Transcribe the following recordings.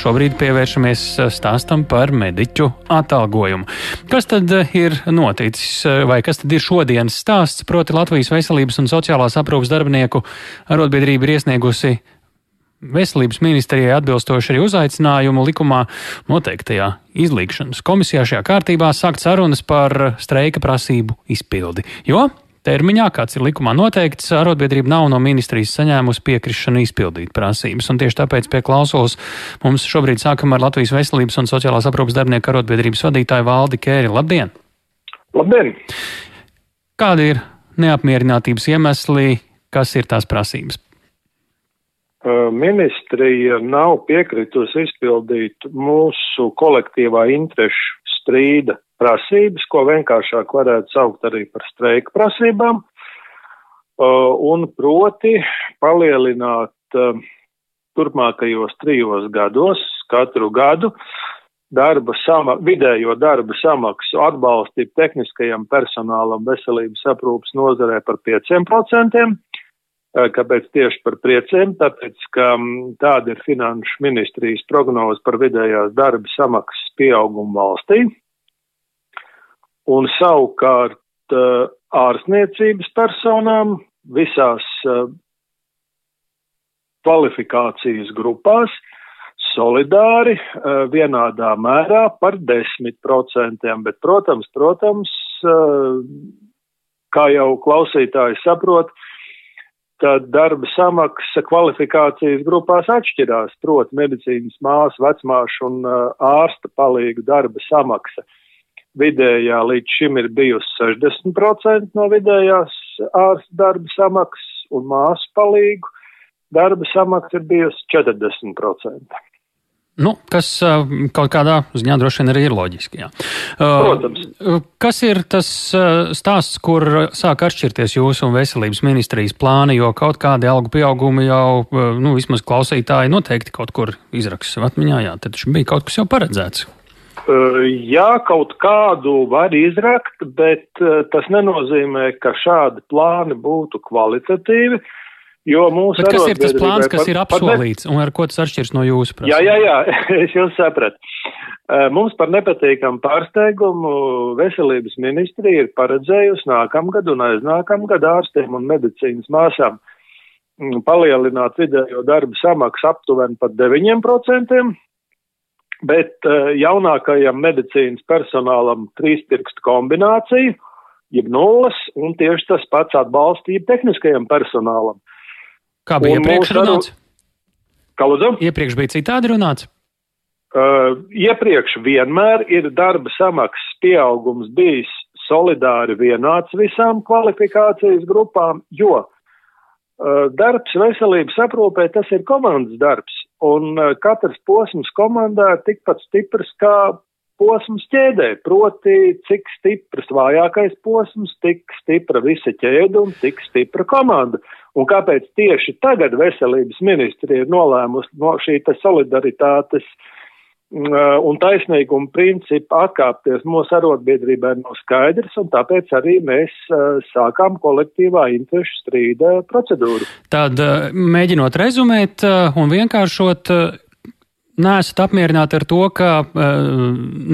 šobrīd pievēršamies stāstam par mediķu atalgojumu. Kas tad ir noticis, vai kas tad ir šodienas stāsts? Proti Latvijas veselības un sociālās aprūpas darbinieku arotbiedrība ir iesniegusi Veselības ministrijai atbilstoši arī uzaicinājumu likumā noteiktajā izlīgšanas komisijā šajā kārtībā sākt sarunas par streika prasību izpildi. Jo termiņā, kāds ir likumā noteikts, arotbiedrība nav no ministrijas saņēmusi piekrišanu izpildīt prasības. Un tieši tāpēc pie klausulas mums šobrīd sākam ar Latvijas veselības un sociālās aprūpas darbinieku arotbiedrības vadītāju Valdi Kēri. Labdien! Labdien! Kādi ir neapmierinātības iemesli, kas ir tās prasības? Ministrija nav piekritusi izpildīt mūsu kolektīvā interešu strīda prasības, ko vienkāršāk varētu saukt arī par streika prasībām, un proti palielināt turpmākajos trijos gados katru gadu darba sama, vidējo darba samaksu atbalstīt tehniskajam personālam veselības aprūpas nozarē par 5%. Kāpēc tieši par priecēm? Tāpēc, ka tāda ir finanšu ministrijas prognoze par vidējās darba samaksas pieaugumu valstī un savukārt uh, ārstniecības personām visās uh, kvalifikācijas grupās solidāri uh, vienādā mērā par 10%, bet, protams, protams, kā jau klausītāji saprot, tad darba samaksa kvalifikācijas grupās atšķirās, proti medicīnas māsu, vecmāšu un ārsta palīgu darba samaksa. Uh, vidējā līdz šim ir bijusi 60% no vidējās ārsta darba samaksas un māsu palīgu darba samaksa ir bijusi 40%. Nu, kas kaut kādā ziņā droši vien arī ir loģiski. Jā. Protams. Kas ir tas stāsts, kur sāk atšķirties jūsu un veselības ministrijas plāni, jo kaut kādi algu pieaugumi jau, nu, vismaz klausītāji noteikti kaut kur izraksta atmiņā, jā, tad bija kaut kas jau paredzēts. Jā, kaut kādu var izrakt, bet tas nenozīmē, ka šādi plāni būtu kvalitatīvi. Jo mūsu bet kas ir tas plāns, kas ir apsolīts ne... un ar ko tas atšķirs no jūsu prasības? Jā, jā, jā, es jūs sapratu. Mums par nepatīkamu pārsteigumu veselības ministrija ir paredzējusi nākamgad un aiznākamgad ārstiem un medicīnas māsām palielināt vidējo darba samaksu aptuveni par 9%, bet uh, jaunākajam medicīnas personālam trīspirkstu kombināciju, jeb nulles, un tieši tas pats atbalstīja tehniskajam personālam. Kā bija un iepriekš runāts? Kā lūdzu? Iepriekš bija citādi runāts? Uh, iepriekš vienmēr ir darba samaksas pieaugums bijis solidāri vienāds visām kvalifikācijas grupām, jo uh, darbs veselības aprūpē tas ir komandas darbs un e, katrs posms komandā ir tikpat stiprs kā posms ķēdē, proti, cik stiprs vājākais posms, tik stipra visa ķēde un cik stipra komanda. Un kāpēc tieši tagad veselības ministri ir nolēmusi no šī solidaritātes Uh, un taisnīguma principa atkāpties mūsu arotbiedrībai nav skaidrs, un tāpēc arī mēs uh, sākām kolektīvā interešu strīda procedūru. Tad, uh, mēģinot rezumēt un vienkāršot, neesat apmierināti ar to, ka eh,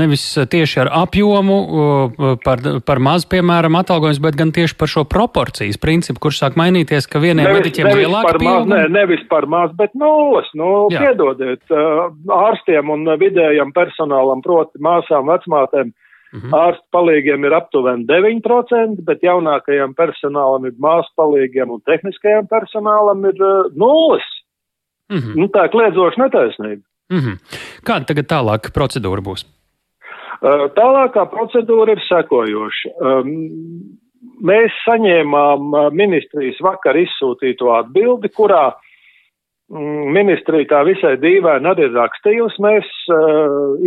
nevis tieši ar apjomu eh, par, par maz, piemēram, atalgojums, bet gan tieši par šo proporcijas principu, kurš sāk mainīties, ka vieniem nevis, mediķiem ir lielāka pieauguma? Nē, nevis par maz, bet nulles. Nu, Jā. piedodiet, eh, ārstiem un vidējam personālam, proti māsām, vecmātēm. Mm -hmm. Ārstu palīgiem ir aptuveni 9%, bet jaunākajam personālam ir māsu palīgiem un tehniskajam personālam ir uh, nulles. Mm -hmm. nu, tā ir kliedzoša netaisnība. Mm -hmm. Kāda tagad tālāka procedūra būs? Tālākā procedūra ir sekojoša. Mēs saņēmām ministrijas vakar izsūtīto atbildi, kurā mm, ministrija tā visai dīvaini arī rakstījusi. Mēs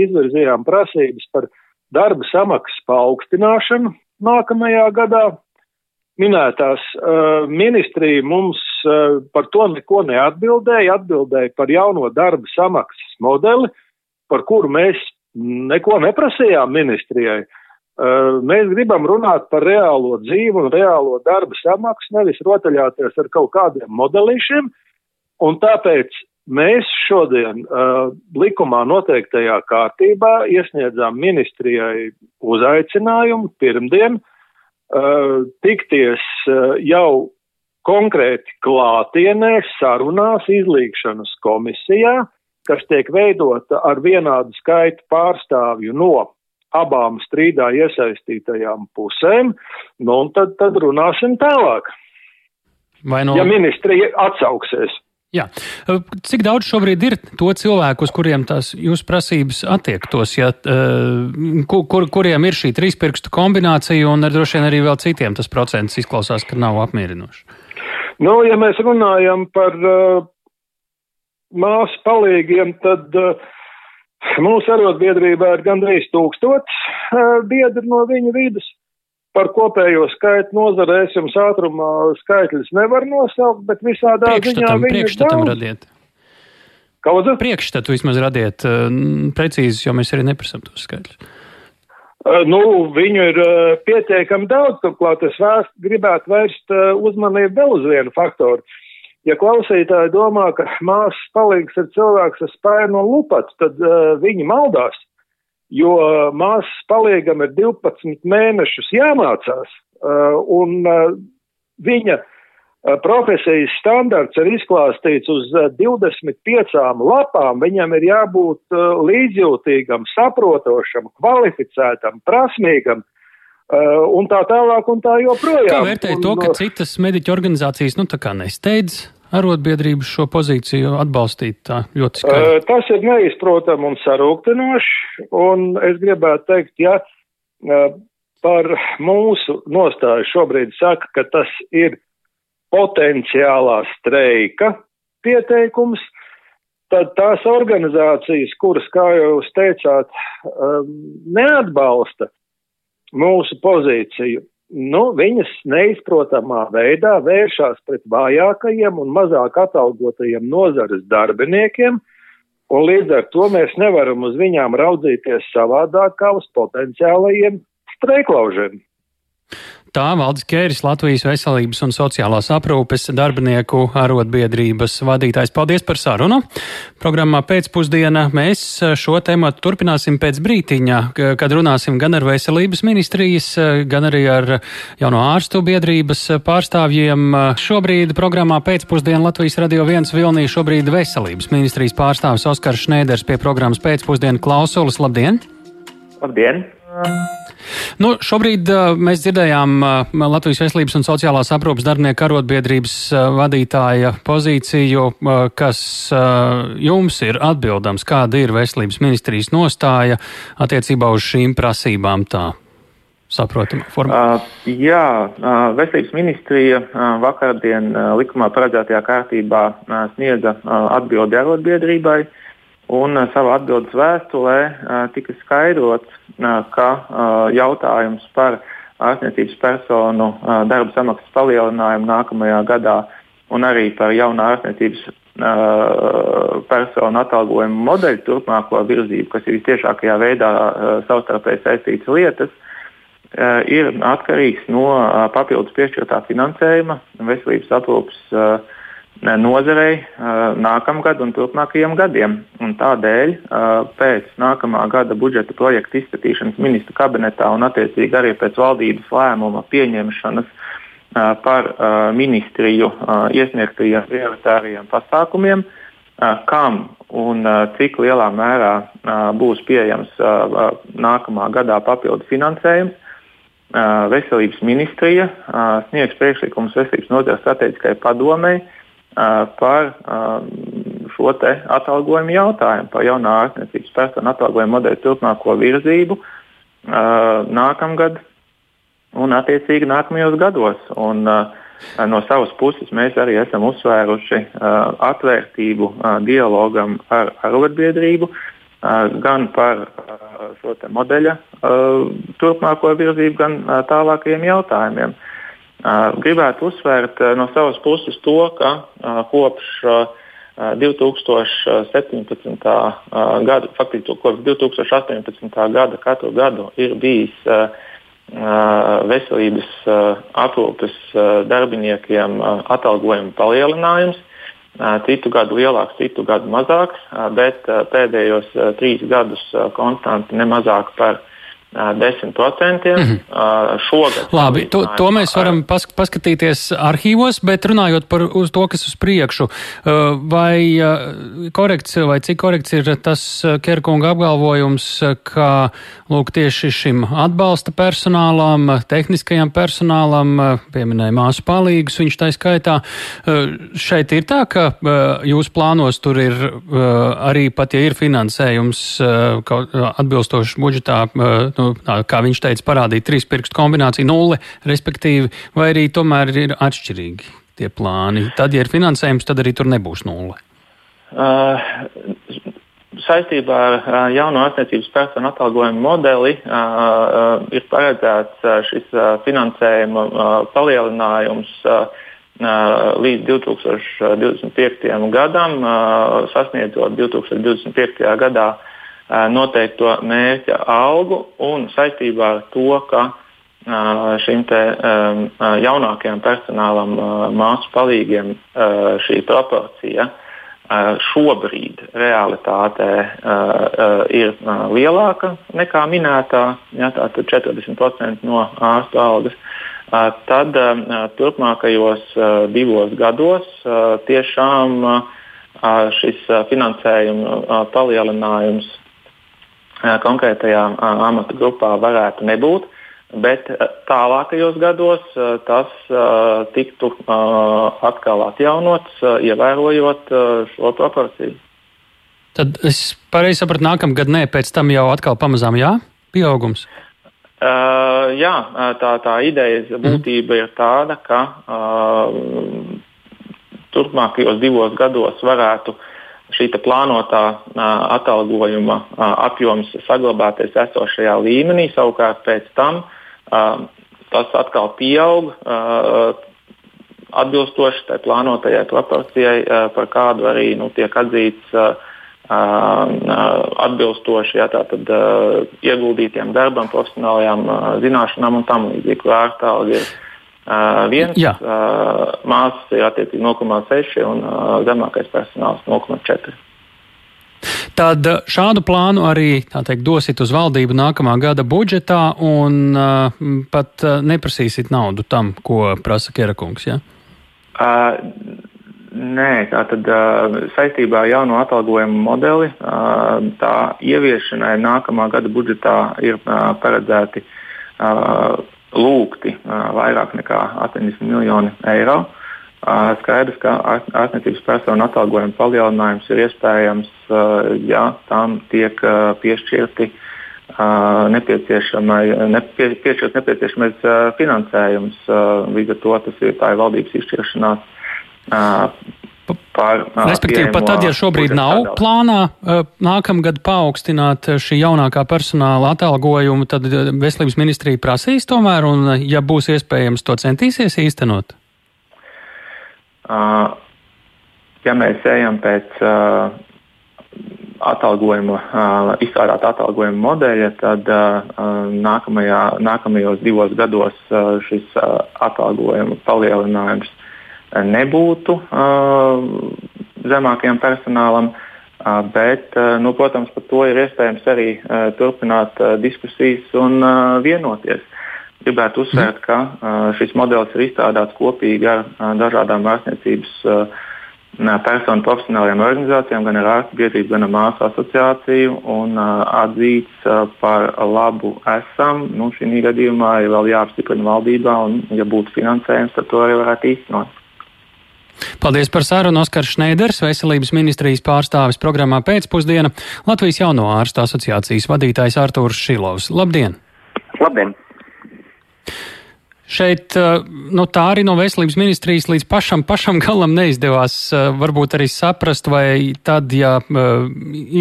izvirzījām prasības par darba samaksas paaugstināšanu nākamajā gadā. Minētās ministrija mums par to neko neatbildēja, atbildēja par jauno darba samaksas modeli, par kuru mēs neko neprasījām ministrijai. Uh, mēs gribam runāt par reālo dzīvi un reālo darba samaksu, nevis rotaļāties ar kaut kādiem modelīšiem, un tāpēc mēs šodien uh, likumā noteiktajā kārtībā iesniedzām ministrijai uzaicinājumu pirmdien uh, tikties uh, jau konkrēti klātienē sarunās izlīgšanas komisijā, kas tiek veidota ar vienādu skaitu pārstāvju no abām strīdā iesaistītajām pusēm, nu un tad, tad runāsim tālāk. Vai no... Ja ministrija atsauksies. Jā. Cik daudz šobrīd ir to cilvēku, uz kuriem tās jūsu prasības attiektos, ja, kur, kur, kuriem ir šī trīspirkstu kombinācija un ar droši vien arī vēl citiem tas procents izklausās, ka nav apmierinošs? Nu, ja mēs runājam par uh, māsu palīgiem, tad uh, mūsu arotbiedrībā ir gandrīz tūkstots uh, biedri no viņu vidus. Par kopējo skaitu nozarē es jums ātrumā skaitļus nevaru nosaukt, bet visādā ziņā viņi ir daudz. Kaudu? Priekšstatu vismaz radiet uh, precīzi, jo mēs arī neprasam tos skaitļus. Uh, nu, viņu ir uh, pietiekami daudz, turklāt es vērst, gribētu vērst uh, uzmanību vēl uz vienu faktoru. Ja klausītāji domā, ka māsas palīgs ir cilvēks ar spēju no lupats, tad uh, viņi maldās jo māsas palīgam ir 12 mēnešus jāmācās, uh, un uh, viņa uh, profesijas standarts ir izklāstīts uz 25 lapām, viņam ir jābūt līdzjūtīgam, saprotošam, kvalificētam, prasmīgam. Un tā tālāk, un tā joprojām. Kā vērtēt to, ka citas mediķu organizācijas, nu, tā kā nesteidz arotbiedrības šo pozīciju atbalstīt tā ļoti skaidri? Tas ir neizprotam un sarūktinoši, un es gribētu teikt, ja par mūsu nostāju šobrīd saka, ka tas ir potenciālā streika pieteikums, tad tās organizācijas, kuras, kā jūs teicāt, um, neatbalsta mūsu pozīciju, nu, viņas neizprotamā veidā vēršās pret vājākajiem un mazāk atalgotajiem nozares darbiniekiem, un līdz ar to mēs nevaram uz viņām raudzīties savādāk kā uz potenciālajiem streiklaužiem. Tā Valdis Kēris, Latvijas veselības un sociālās aprūpes darbinieku arotbiedrības vadītājs. Paldies par sarunu. Programmā pēcpusdiena mēs šo tēmu turpināsim pēc brītiņa, kad runāsim gan ar veselības ministrijas, gan arī ar jauno ārstu biedrības pārstāvjiem. Šobrīd programmā pēcpusdiena Latvijas radio viens Vilnī šobrīd veselības ministrijas pārstāvis Oskars Šnēders pie programmas pēcpusdiena klausulas. Labdien! Labdien! Nu, šobrīd uh, mēs dzirdējām uh, Latvijas veselības un sociālās aprūpas darbinieku arotbiedrības uh, vadītāja pozīciju, uh, kas uh, jums ir atbildams, kāda ir veselības ministrijas nostāja attiecībā uz šīm prasībām tā. Saprotamā formā. Uh, jā, uh, veselības ministrija uh, vakardien uh, likumā paredzētajā kārtībā uh, sniedza uh, atbildi arotbiedrībai. Uh, Un uh, savā atbildes vēstulē uh, tika skaidrots, uh, ka jautājums par ārstniecības personu darba samaksas palielinājumu nākamajā gadā un arī par jaunu ārstniecības personu atalgojumu modeļu turpmāko virzību, kas ir visciešākajā veidā savstarpēji saistītas lietas, ir atkarīgs no papildus piešķirtā finansējuma veselības aprūpas nozarei nākamgad un turpmākajiem gadiem. Un tādēļ pēc nākamā gada budžeta projekta izskatīšanas ministru kabinetā un attiecīgi arī pēc valdības lēmuma pieņemšanas par ministriju iesniegtajiem prioritāriem pasākumiem, kam un cik lielā mērā būs pieejams nākamā gadā papildu finansējums. Veselības ministrija sniegs priekšlikumus veselības nozares strateģiskai padomei, par šo atalgojumu jautājumu, par jaunā ārstniecības personu atalgojumu modeļu turpmāko virzību nākamgad un attiecīgi nākamajos gados. Un, no savas puses mēs arī esam uzsvēruši atvērtību dialogam ar arotbiedrību, gan par šo modeļa turpmāko virzību, gan tālākajiem jautājumiem. Gribētu uzsvērt no savas puses to, ka kopš 2017. gada, faktiski kopš 2018. gada katru gadu ir bijis veselības aprūpes darbiniekiem atalgojuma palielinājums. citu gadu lielāks, citu gadu mazāks, bet pēdējos trīs gadus konstanti ne mazāk par 10% mm -hmm. šogad. Labi, to, to mēs varam pas, paskatīties arhīvos, bet runājot par to, kas uz priekšu, vai korekts, vai cik korekts ir tas Kerkunga apgalvojums, ka, lūk, tieši šim atbalsta personālam, tehniskajam personālam, pieminēja māsu palīgus, viņš tā skaitā, šeit ir tā, ka jūs plānos tur ir arī pat, ja ir finansējums atbilstoši budžetā, nu, kā viņš teica, parādīt trīs pirkstu kombināciju nulle, respektīvi, vai arī tomēr ir atšķirīgi tie plāni. Tad, ja ir finansējums, tad arī tur nebūs nulle. Uh, saistībā ar jauno ārstniecības personu atalgojumu modeli uh, ir paredzēts šis finansējuma palielinājums uh, līdz 2025. gadam, sasniedzot 2025. gadā noteikto mērķa algu un saistībā ar to, ka šim te, jaunākajam personālam, māsu palīgiem šī proporcija šobrīd realitātē ir lielāka nekā minētā, ja, tātad 40% no ārstu algas. Tad turpmākajos divos gados tiešām šis finansējuma palielinājums konkrētajā amata grupā varētu nebūt. Bet tālākajos gados tas tiktu atkal atjaunots, ievērojot šo proporciju. Tad es pareizi sapratu, nākamgad nē, pēc tam jau atkal pamazām jā, pieaugums. Uh, jā, tā, tā idejas mhm. būtība mm. ir tāda, ka uh, turpmākajos divos gados varētu uh, šī plānotā atalgojuma apjoms saglabāties esošajā līmenī. Savukārt pēc tam tas atkal pieaug atbilstoši tai plānotajai proporcijai, par kādu arī nu, tiek atzīts atbilstoši ja, tātad, ieguldītiem darbam, profesionālajām zināšanām un tam līdzīgi, kur ārstāvji ir Uh, viens Jā. uh, māsas ir attiecīgi 0,6 un uh, zemākais personāls 0,4. Tad šādu plānu arī teikt, dosit uz valdību nākamā gada budžetā un uh, pat uh, neprasīsit naudu tam, ko prasa Kerakungs. Ja? Uh, nē, tā tad uh, saistībā ar jauno atalgojumu modeli uh, tā ieviešanai nākamā gada budžetā ir uh, paredzēti uh, lūgti vairāk nekā 80 miljoni eiro. Skaidrs, ka ārstniecības personu atalgojuma palielinājums ir iespējams, ja tam tiek piešķirti nepieciešamai, nepie, piešķirt nepieciešamais finansējums. Līdz ar to tas ir tā ir valdības izšķiršanās Par, Respektīvi, pat tad, ja šobrīd nav sadali. plānā nākamgad paaugstināt šī jaunākā personāla atalgojumu, tad veselības ministrija prasīs tomēr, un ja būs iespējams, to centīsies īstenot? Ja mēs ejam pēc atalgojuma, izstrādāta atalgojuma modeļa, tad nākamajā, nākamajos divos gados šis atalgojuma palielinājums nebūtu zemākajam personālam. Bet, nu, protams, par to ir iespējams arī turpināt diskusijas un vienoties. Gribētu uzsvērt, ka šis modelis ir izstrādāts kopīgi ar dažādām ārstniecības personu profesionālajām organizācijām, gan ar ārstu biedrību, gan ar māsu asociāciju un atzīts par labu esam. Nu, šī gadījumā ir vēl jāapstiprina valdībā, un, ja būtu finansējums, tad to arī varētu īstenot. Paldies par sarunu Oskars Šneiders, veselības ministrijas pārstāvis programmā pēcpusdiena, Latvijas jauno ārstu asociācijas vadītājs Artūrs Šilovs. Labdien! Labdien! Šeit eh, nu, tā arī no veselības ministrijas līdz pašam, pašam galam neizdevās eh, varbūt arī saprast, vai tad, ja eh,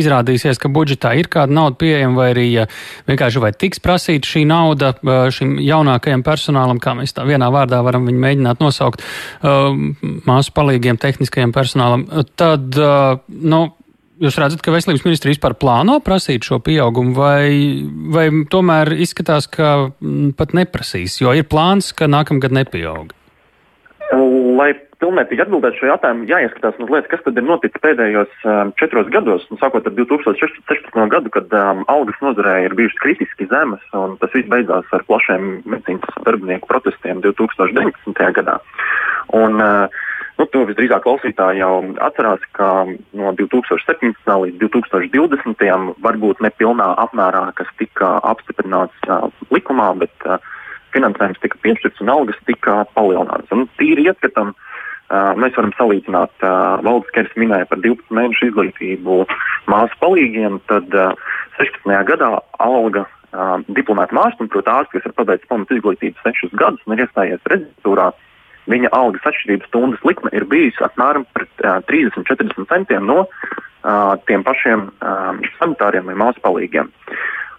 izrādīsies, ka budžetā ir kāda nauda pieejama, vai arī ja vienkārši vai tiks prasīta šī nauda šim jaunākajam personālam, kā mēs tā vienā vārdā varam viņu mēģināt nosaukt, māsu palīgiem, tehniskajam personālam, tad, nu, Jūs redzat, ka veselības ministrija vispār plāno prasīt šo pieaugumu, vai, vai tomēr izskatās, ka pat neprasīs, jo ir plāns, ka nākamgad nepieaug? Lai pilnvērtīgi atbildēt šo jautājumu, jāieskatās mazliet, kas tad ir noticis pēdējos um, četros gados, nu, sākot ar 2016. gadu, kad um, algas nozarē ir bijušas kritiski zemes, un tas viss beidzās ar plašiem medicīnas darbinieku protestiem 2019. gadā. Un, uh, Nu, to visdrīzāk klausītāji jau atcerās, ka no 2017. līdz 2020. varbūt ne pilnā apmērā, kas tika apstiprināts uh, likumā, bet uh, finansējums tika piešķirts un algas tika palielinātas. Un tīri ieskatam, uh, mēs varam salīdzināt, uh, valdes kers minēja par 12 mēnešu izglītību māsu palīgiem, tad uh, 16. gadā alga uh, diplomēta mākslinieca, protams, ārsts, kas ir pabeidzis pamatu izglītību sešus gadus un ir iestājies rezidentūrā, uh, viņa algas atšķirības stundas likme ir bijusi apmēram uh, 30-40 centiem no tiem pašiem sanitāriem vai māsu palīgiem.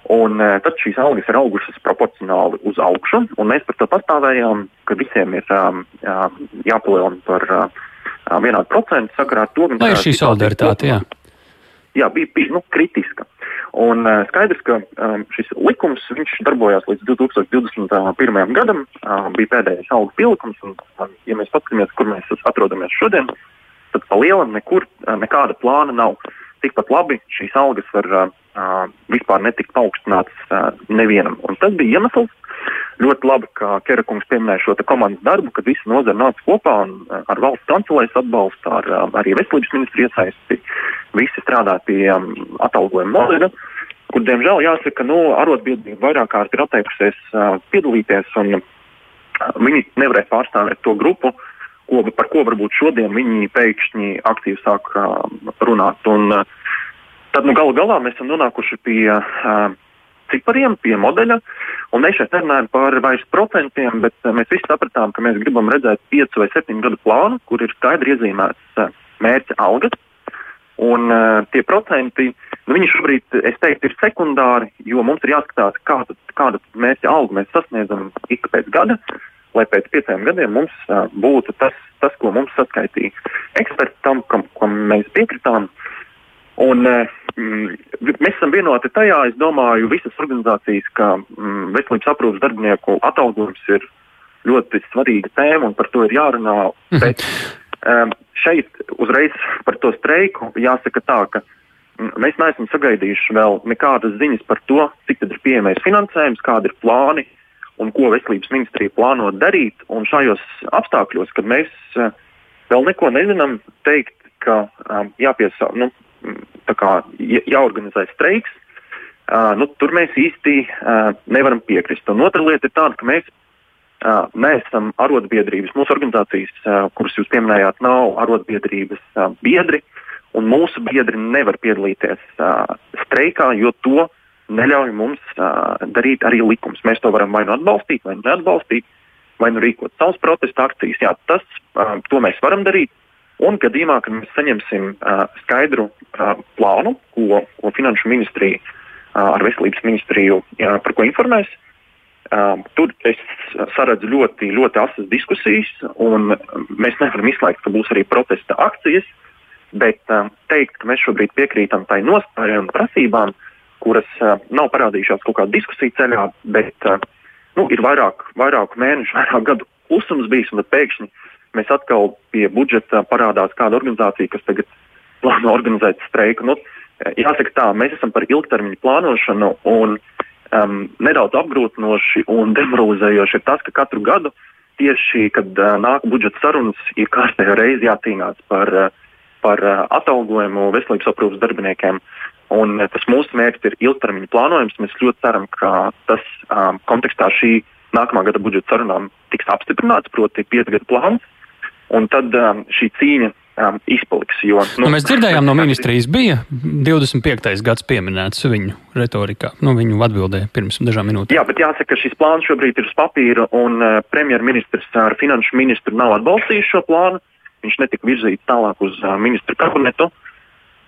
Un, tad šīs algas ir augušas proporcionāli uz augšu, un mēs par to pastāvējām, ka visiem ir jāpalielina par vienādu procentu sakarā ar to. Lai ir šī solidaritāte, jā. Jā, bija, bija nu, kritiska. Un uh, skaidrs, ka um, šis likums darbojās līdz 2021. gadam, uh, bija pēdējais algu pielikums. Un, um, ja mēs paskatāmies, kur mēs atrodamies šodien, tad pa lielam nekur nekāda plāna nav. Tikpat labi šīs algas var uh, vispār netikt paaugstinātas uh, nevienam. Un tas bija iemesls. Ļoti labi, ka Kerakungs pieminēja šo komandas darbu, kad visi nozara nāca kopā un uh, ar valsts kancelēs atbalstu, ar uh, arī veselības ministru iesaisti. Visi strādā pie um, atalgojuma modeļa, kur, diemžēl, jāsaka, nu, arotbiedrība vairāk kārt ir atteikusies uh, piedalīties, un uh, viņi nevarēja pārstāvēt to grupu, ko, par ko varbūt šodien viņi pēkšņi aktīvi sāk uh, runāt. Un, uh, tad nu, galu galā mēs esam nonākuši pie uh, cipariem, pie modeļa. Mēs šeit nerunājam par vairs procentiem, bet uh, mēs visi sapratām, ka mēs gribam redzēt 5 vai 7 gadu plānu, kur ir skaidri iezīmēts uh, mērķa algas. Un uh, tie procenti, nu, šobrīd, teiktu, ir sekundāri, jo mums ir jāskatās, kādu, kādu mērķa algu mēs sasniedzam ik pēc gada, lai pēc pieciem gadiem mums uh, būtu tas, tas, ko mums saskaitīja eksperti tam, kam, kam mēs piekritām. Un, uh, mēs esam vienoti tajā, es domāju, visas organizācijas, ka mm, veselības aprūpas darbinieku atalgojums ir ļoti svarīga tēma un par to ir jārunā. Mhm. Bet, um, šeit uzreiz par to streiku jāsaka tā, ka mm, mēs neesam sagaidījuši vēl nekādas ziņas par to, cik ir pieejamais finansējums, kādi ir plāni un ko veselības ministrija plāno darīt. Un šajos apstākļos, kad mēs uh, vēl neko nezinām, teikt, ka um, jāpiesā, nu, mm, kā, jāorganizē streiks, uh, nu, tur mēs īsti uh, nevaram piekrist. Un otra lieta ir tāda, ka mēs Mēs esam arotbiedrības, mūsu organizācijas, kuras jūs pieminējāt, nav arotbiedrības biedri, un mūsu biedri nevar piedalīties streikā, jo to neļauj mums darīt arī likums. Mēs to varam vai nu atbalstīt, vai neatbalstīt, vai nu rīkot savus protesta akcijas. Jā, tas, to mēs varam darīt. Un gadījumā, kad mēs saņemsim uh, skaidru uh, plānu, ko, ko Finanšu ministrija uh, ar Veselības ministriju uh, par ko informēs, uh, tur es saredzu ļoti, ļoti asas diskusijas, un mēs nevaram izslēgt, ka būs arī protesta akcijas. Bet um, teikt, ka mēs šobrīd piekrītam tai nostājai un prasībām, kuras uh, nav parādījušās kaut kādā diskusiju ceļā, bet uh, nu, ir vairāk, vairāku mēnešu, vairāk gadu klusums bijis, un pēkšņi mēs atkal pie budžeta parādās kāda organizācija, kas tagad plāno organizēt streiku. Nu, jāsaka tā, mēs esam par ilgtermiņu plānošanu, un um, nedaudz apgrūtinoši un demoralizējoši ir tas, ka katru gadu tieši, kad uh, nāk budžeta sarunas, ir kārtējo reizi jācīnās par, uh, par uh, atalgojumu veselības aprūpas darbiniekiem. Un, uh, tas mūsu mērķis ir ilgtermiņa plānojums. Mēs ļoti ceram, ka tas um, kontekstā šī nākamā gada budžeta sarunām tiks apstiprināts, proti, piecu gadu plāns. Un tad um, šī cīņa um, izpaliks. Jo, nu, nu, mēs dzirdējām no ministrijas, bija 25. gads pieminēts viņu retorikā, nu, viņu atbildē pirms dažām minūtēm. Jā, bet jāsaka, ka šis plāns šobrīd ir uz papīra, un uh, premjerministrs ar finanšu ministru nav atbalstījis šo plānu. Viņš netika virzīts tālāk uz uh, ministru kabinetu.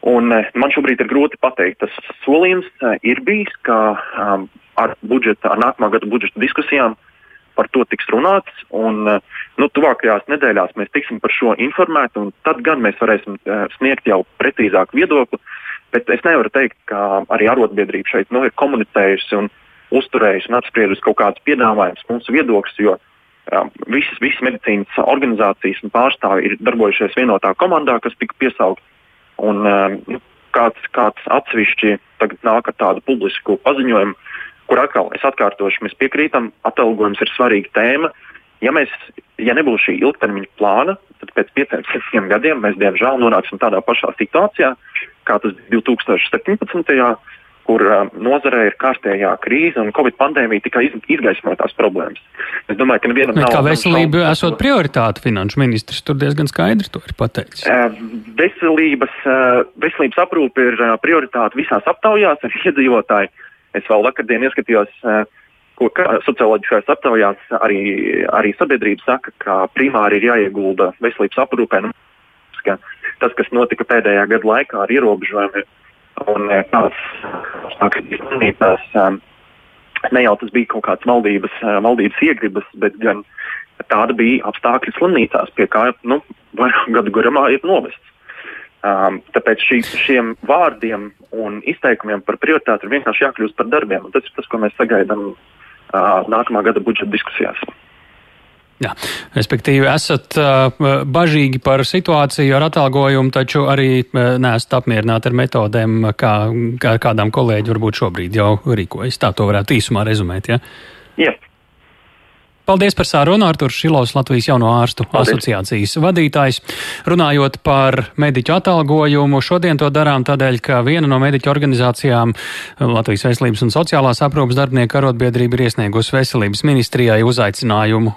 Un, uh, man šobrīd ir grūti pateikt, tas solījums uh, ir bijis, ka um, ar, budžeta, ar nākamā gada budžeta diskusijām uh, par to tiks runāts. Un, eh, nu, tuvākajās nedēļās mēs tiksim par šo informēti, un tad gan mēs varēsim uh, sniegt jau precīzāku viedokli. Bet es nevaru teikt, ka arī arotbiedrība šeit nu, ir komunicējusi un uzturējusi un apspriedusi kaut kādus piedāvājumus, mūsu viedokļus, jo visas, visas medicīnas organizācijas un pārstāvji ir darbojušies vienotā komandā, kas tika piesaukt. Un, nu, kāds, kāds atsevišķi nāk ar tādu publisku paziņojumu, kur atkal es atkārtošu, mēs piekrītam, atalgojums ir svarīga tēma. Ja, mēs, ja nebūs šī ilgtermiņa plāna, tad pēc pieciem, sešiem gadiem mēs diemžēl nonāksim tādā pašā situācijā, kā tas bija 2017 kur uh, nozarē ir kārtējā krīze un Covid pandēmija tikai iz, izgaismo tās problēmas. Es domāju, ka nevienam nav. Kā veselība šaubas, esot prioritāte, finanšu ministrs tur diezgan skaidri to ir pateicis. Uh, veselības, uh, veselības aprūpe ir uh, prioritāte visās aptaujās ar iedzīvotāju. Es vēl vakardien ieskatījos. Uh, ko socioloģiskajās aptaujās arī, arī sabiedrība saka, ka primāri ir jāiegulda veselības aprūpē. Nu, tas, kas notika pēdējā gada laikā ar ierobežojumiem, Un tās slimnīcās ne jau tas bija kaut kāds valdības, valdības iegribas, bet gan tāda bija apstākļi slimnīcās, pie kā nu, vairāk gadu garumā ir novests. Um, tāpēc šī, šiem vārdiem un izteikumiem par prioritāti ir vienkārši jākļūst par darbiem. Tas ir tas, ko mēs sagaidām uh, nākamā gada budžeta diskusijās. Jā, respektīvi, esat uh, bažīgi par situāciju ar atalgojumu, taču arī uh, neesat apmierināti ar metodēm, kā, kā kādām kolēģi varbūt šobrīd jau rīkojas. Tā to varētu īsumā rezumēt. Ja? Jā. Paldies par sārunu Artur Šilovs, Latvijas jauno ārstu Paldies. asociācijas vadītājs. Runājot par mediķu atalgojumu, šodien to darām tādēļ, ka viena no mediķu organizācijām Latvijas veselības un sociālās aprūpas darbinieku arotbiedrība ir iesniegusi veselības ministrijai uzaicinājumu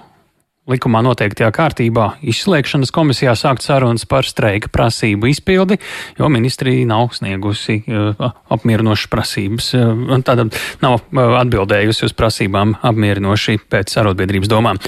likumā noteiktajā kārtībā izslēgšanas komisijā sākt sarunas par streika prasību izpildi, jo ministrija nav sniegusi uh, apmierinošas prasības. Uh, Tātad nav uh, atbildējusi uz prasībām apmierinoši pēc arotbiedrības domām.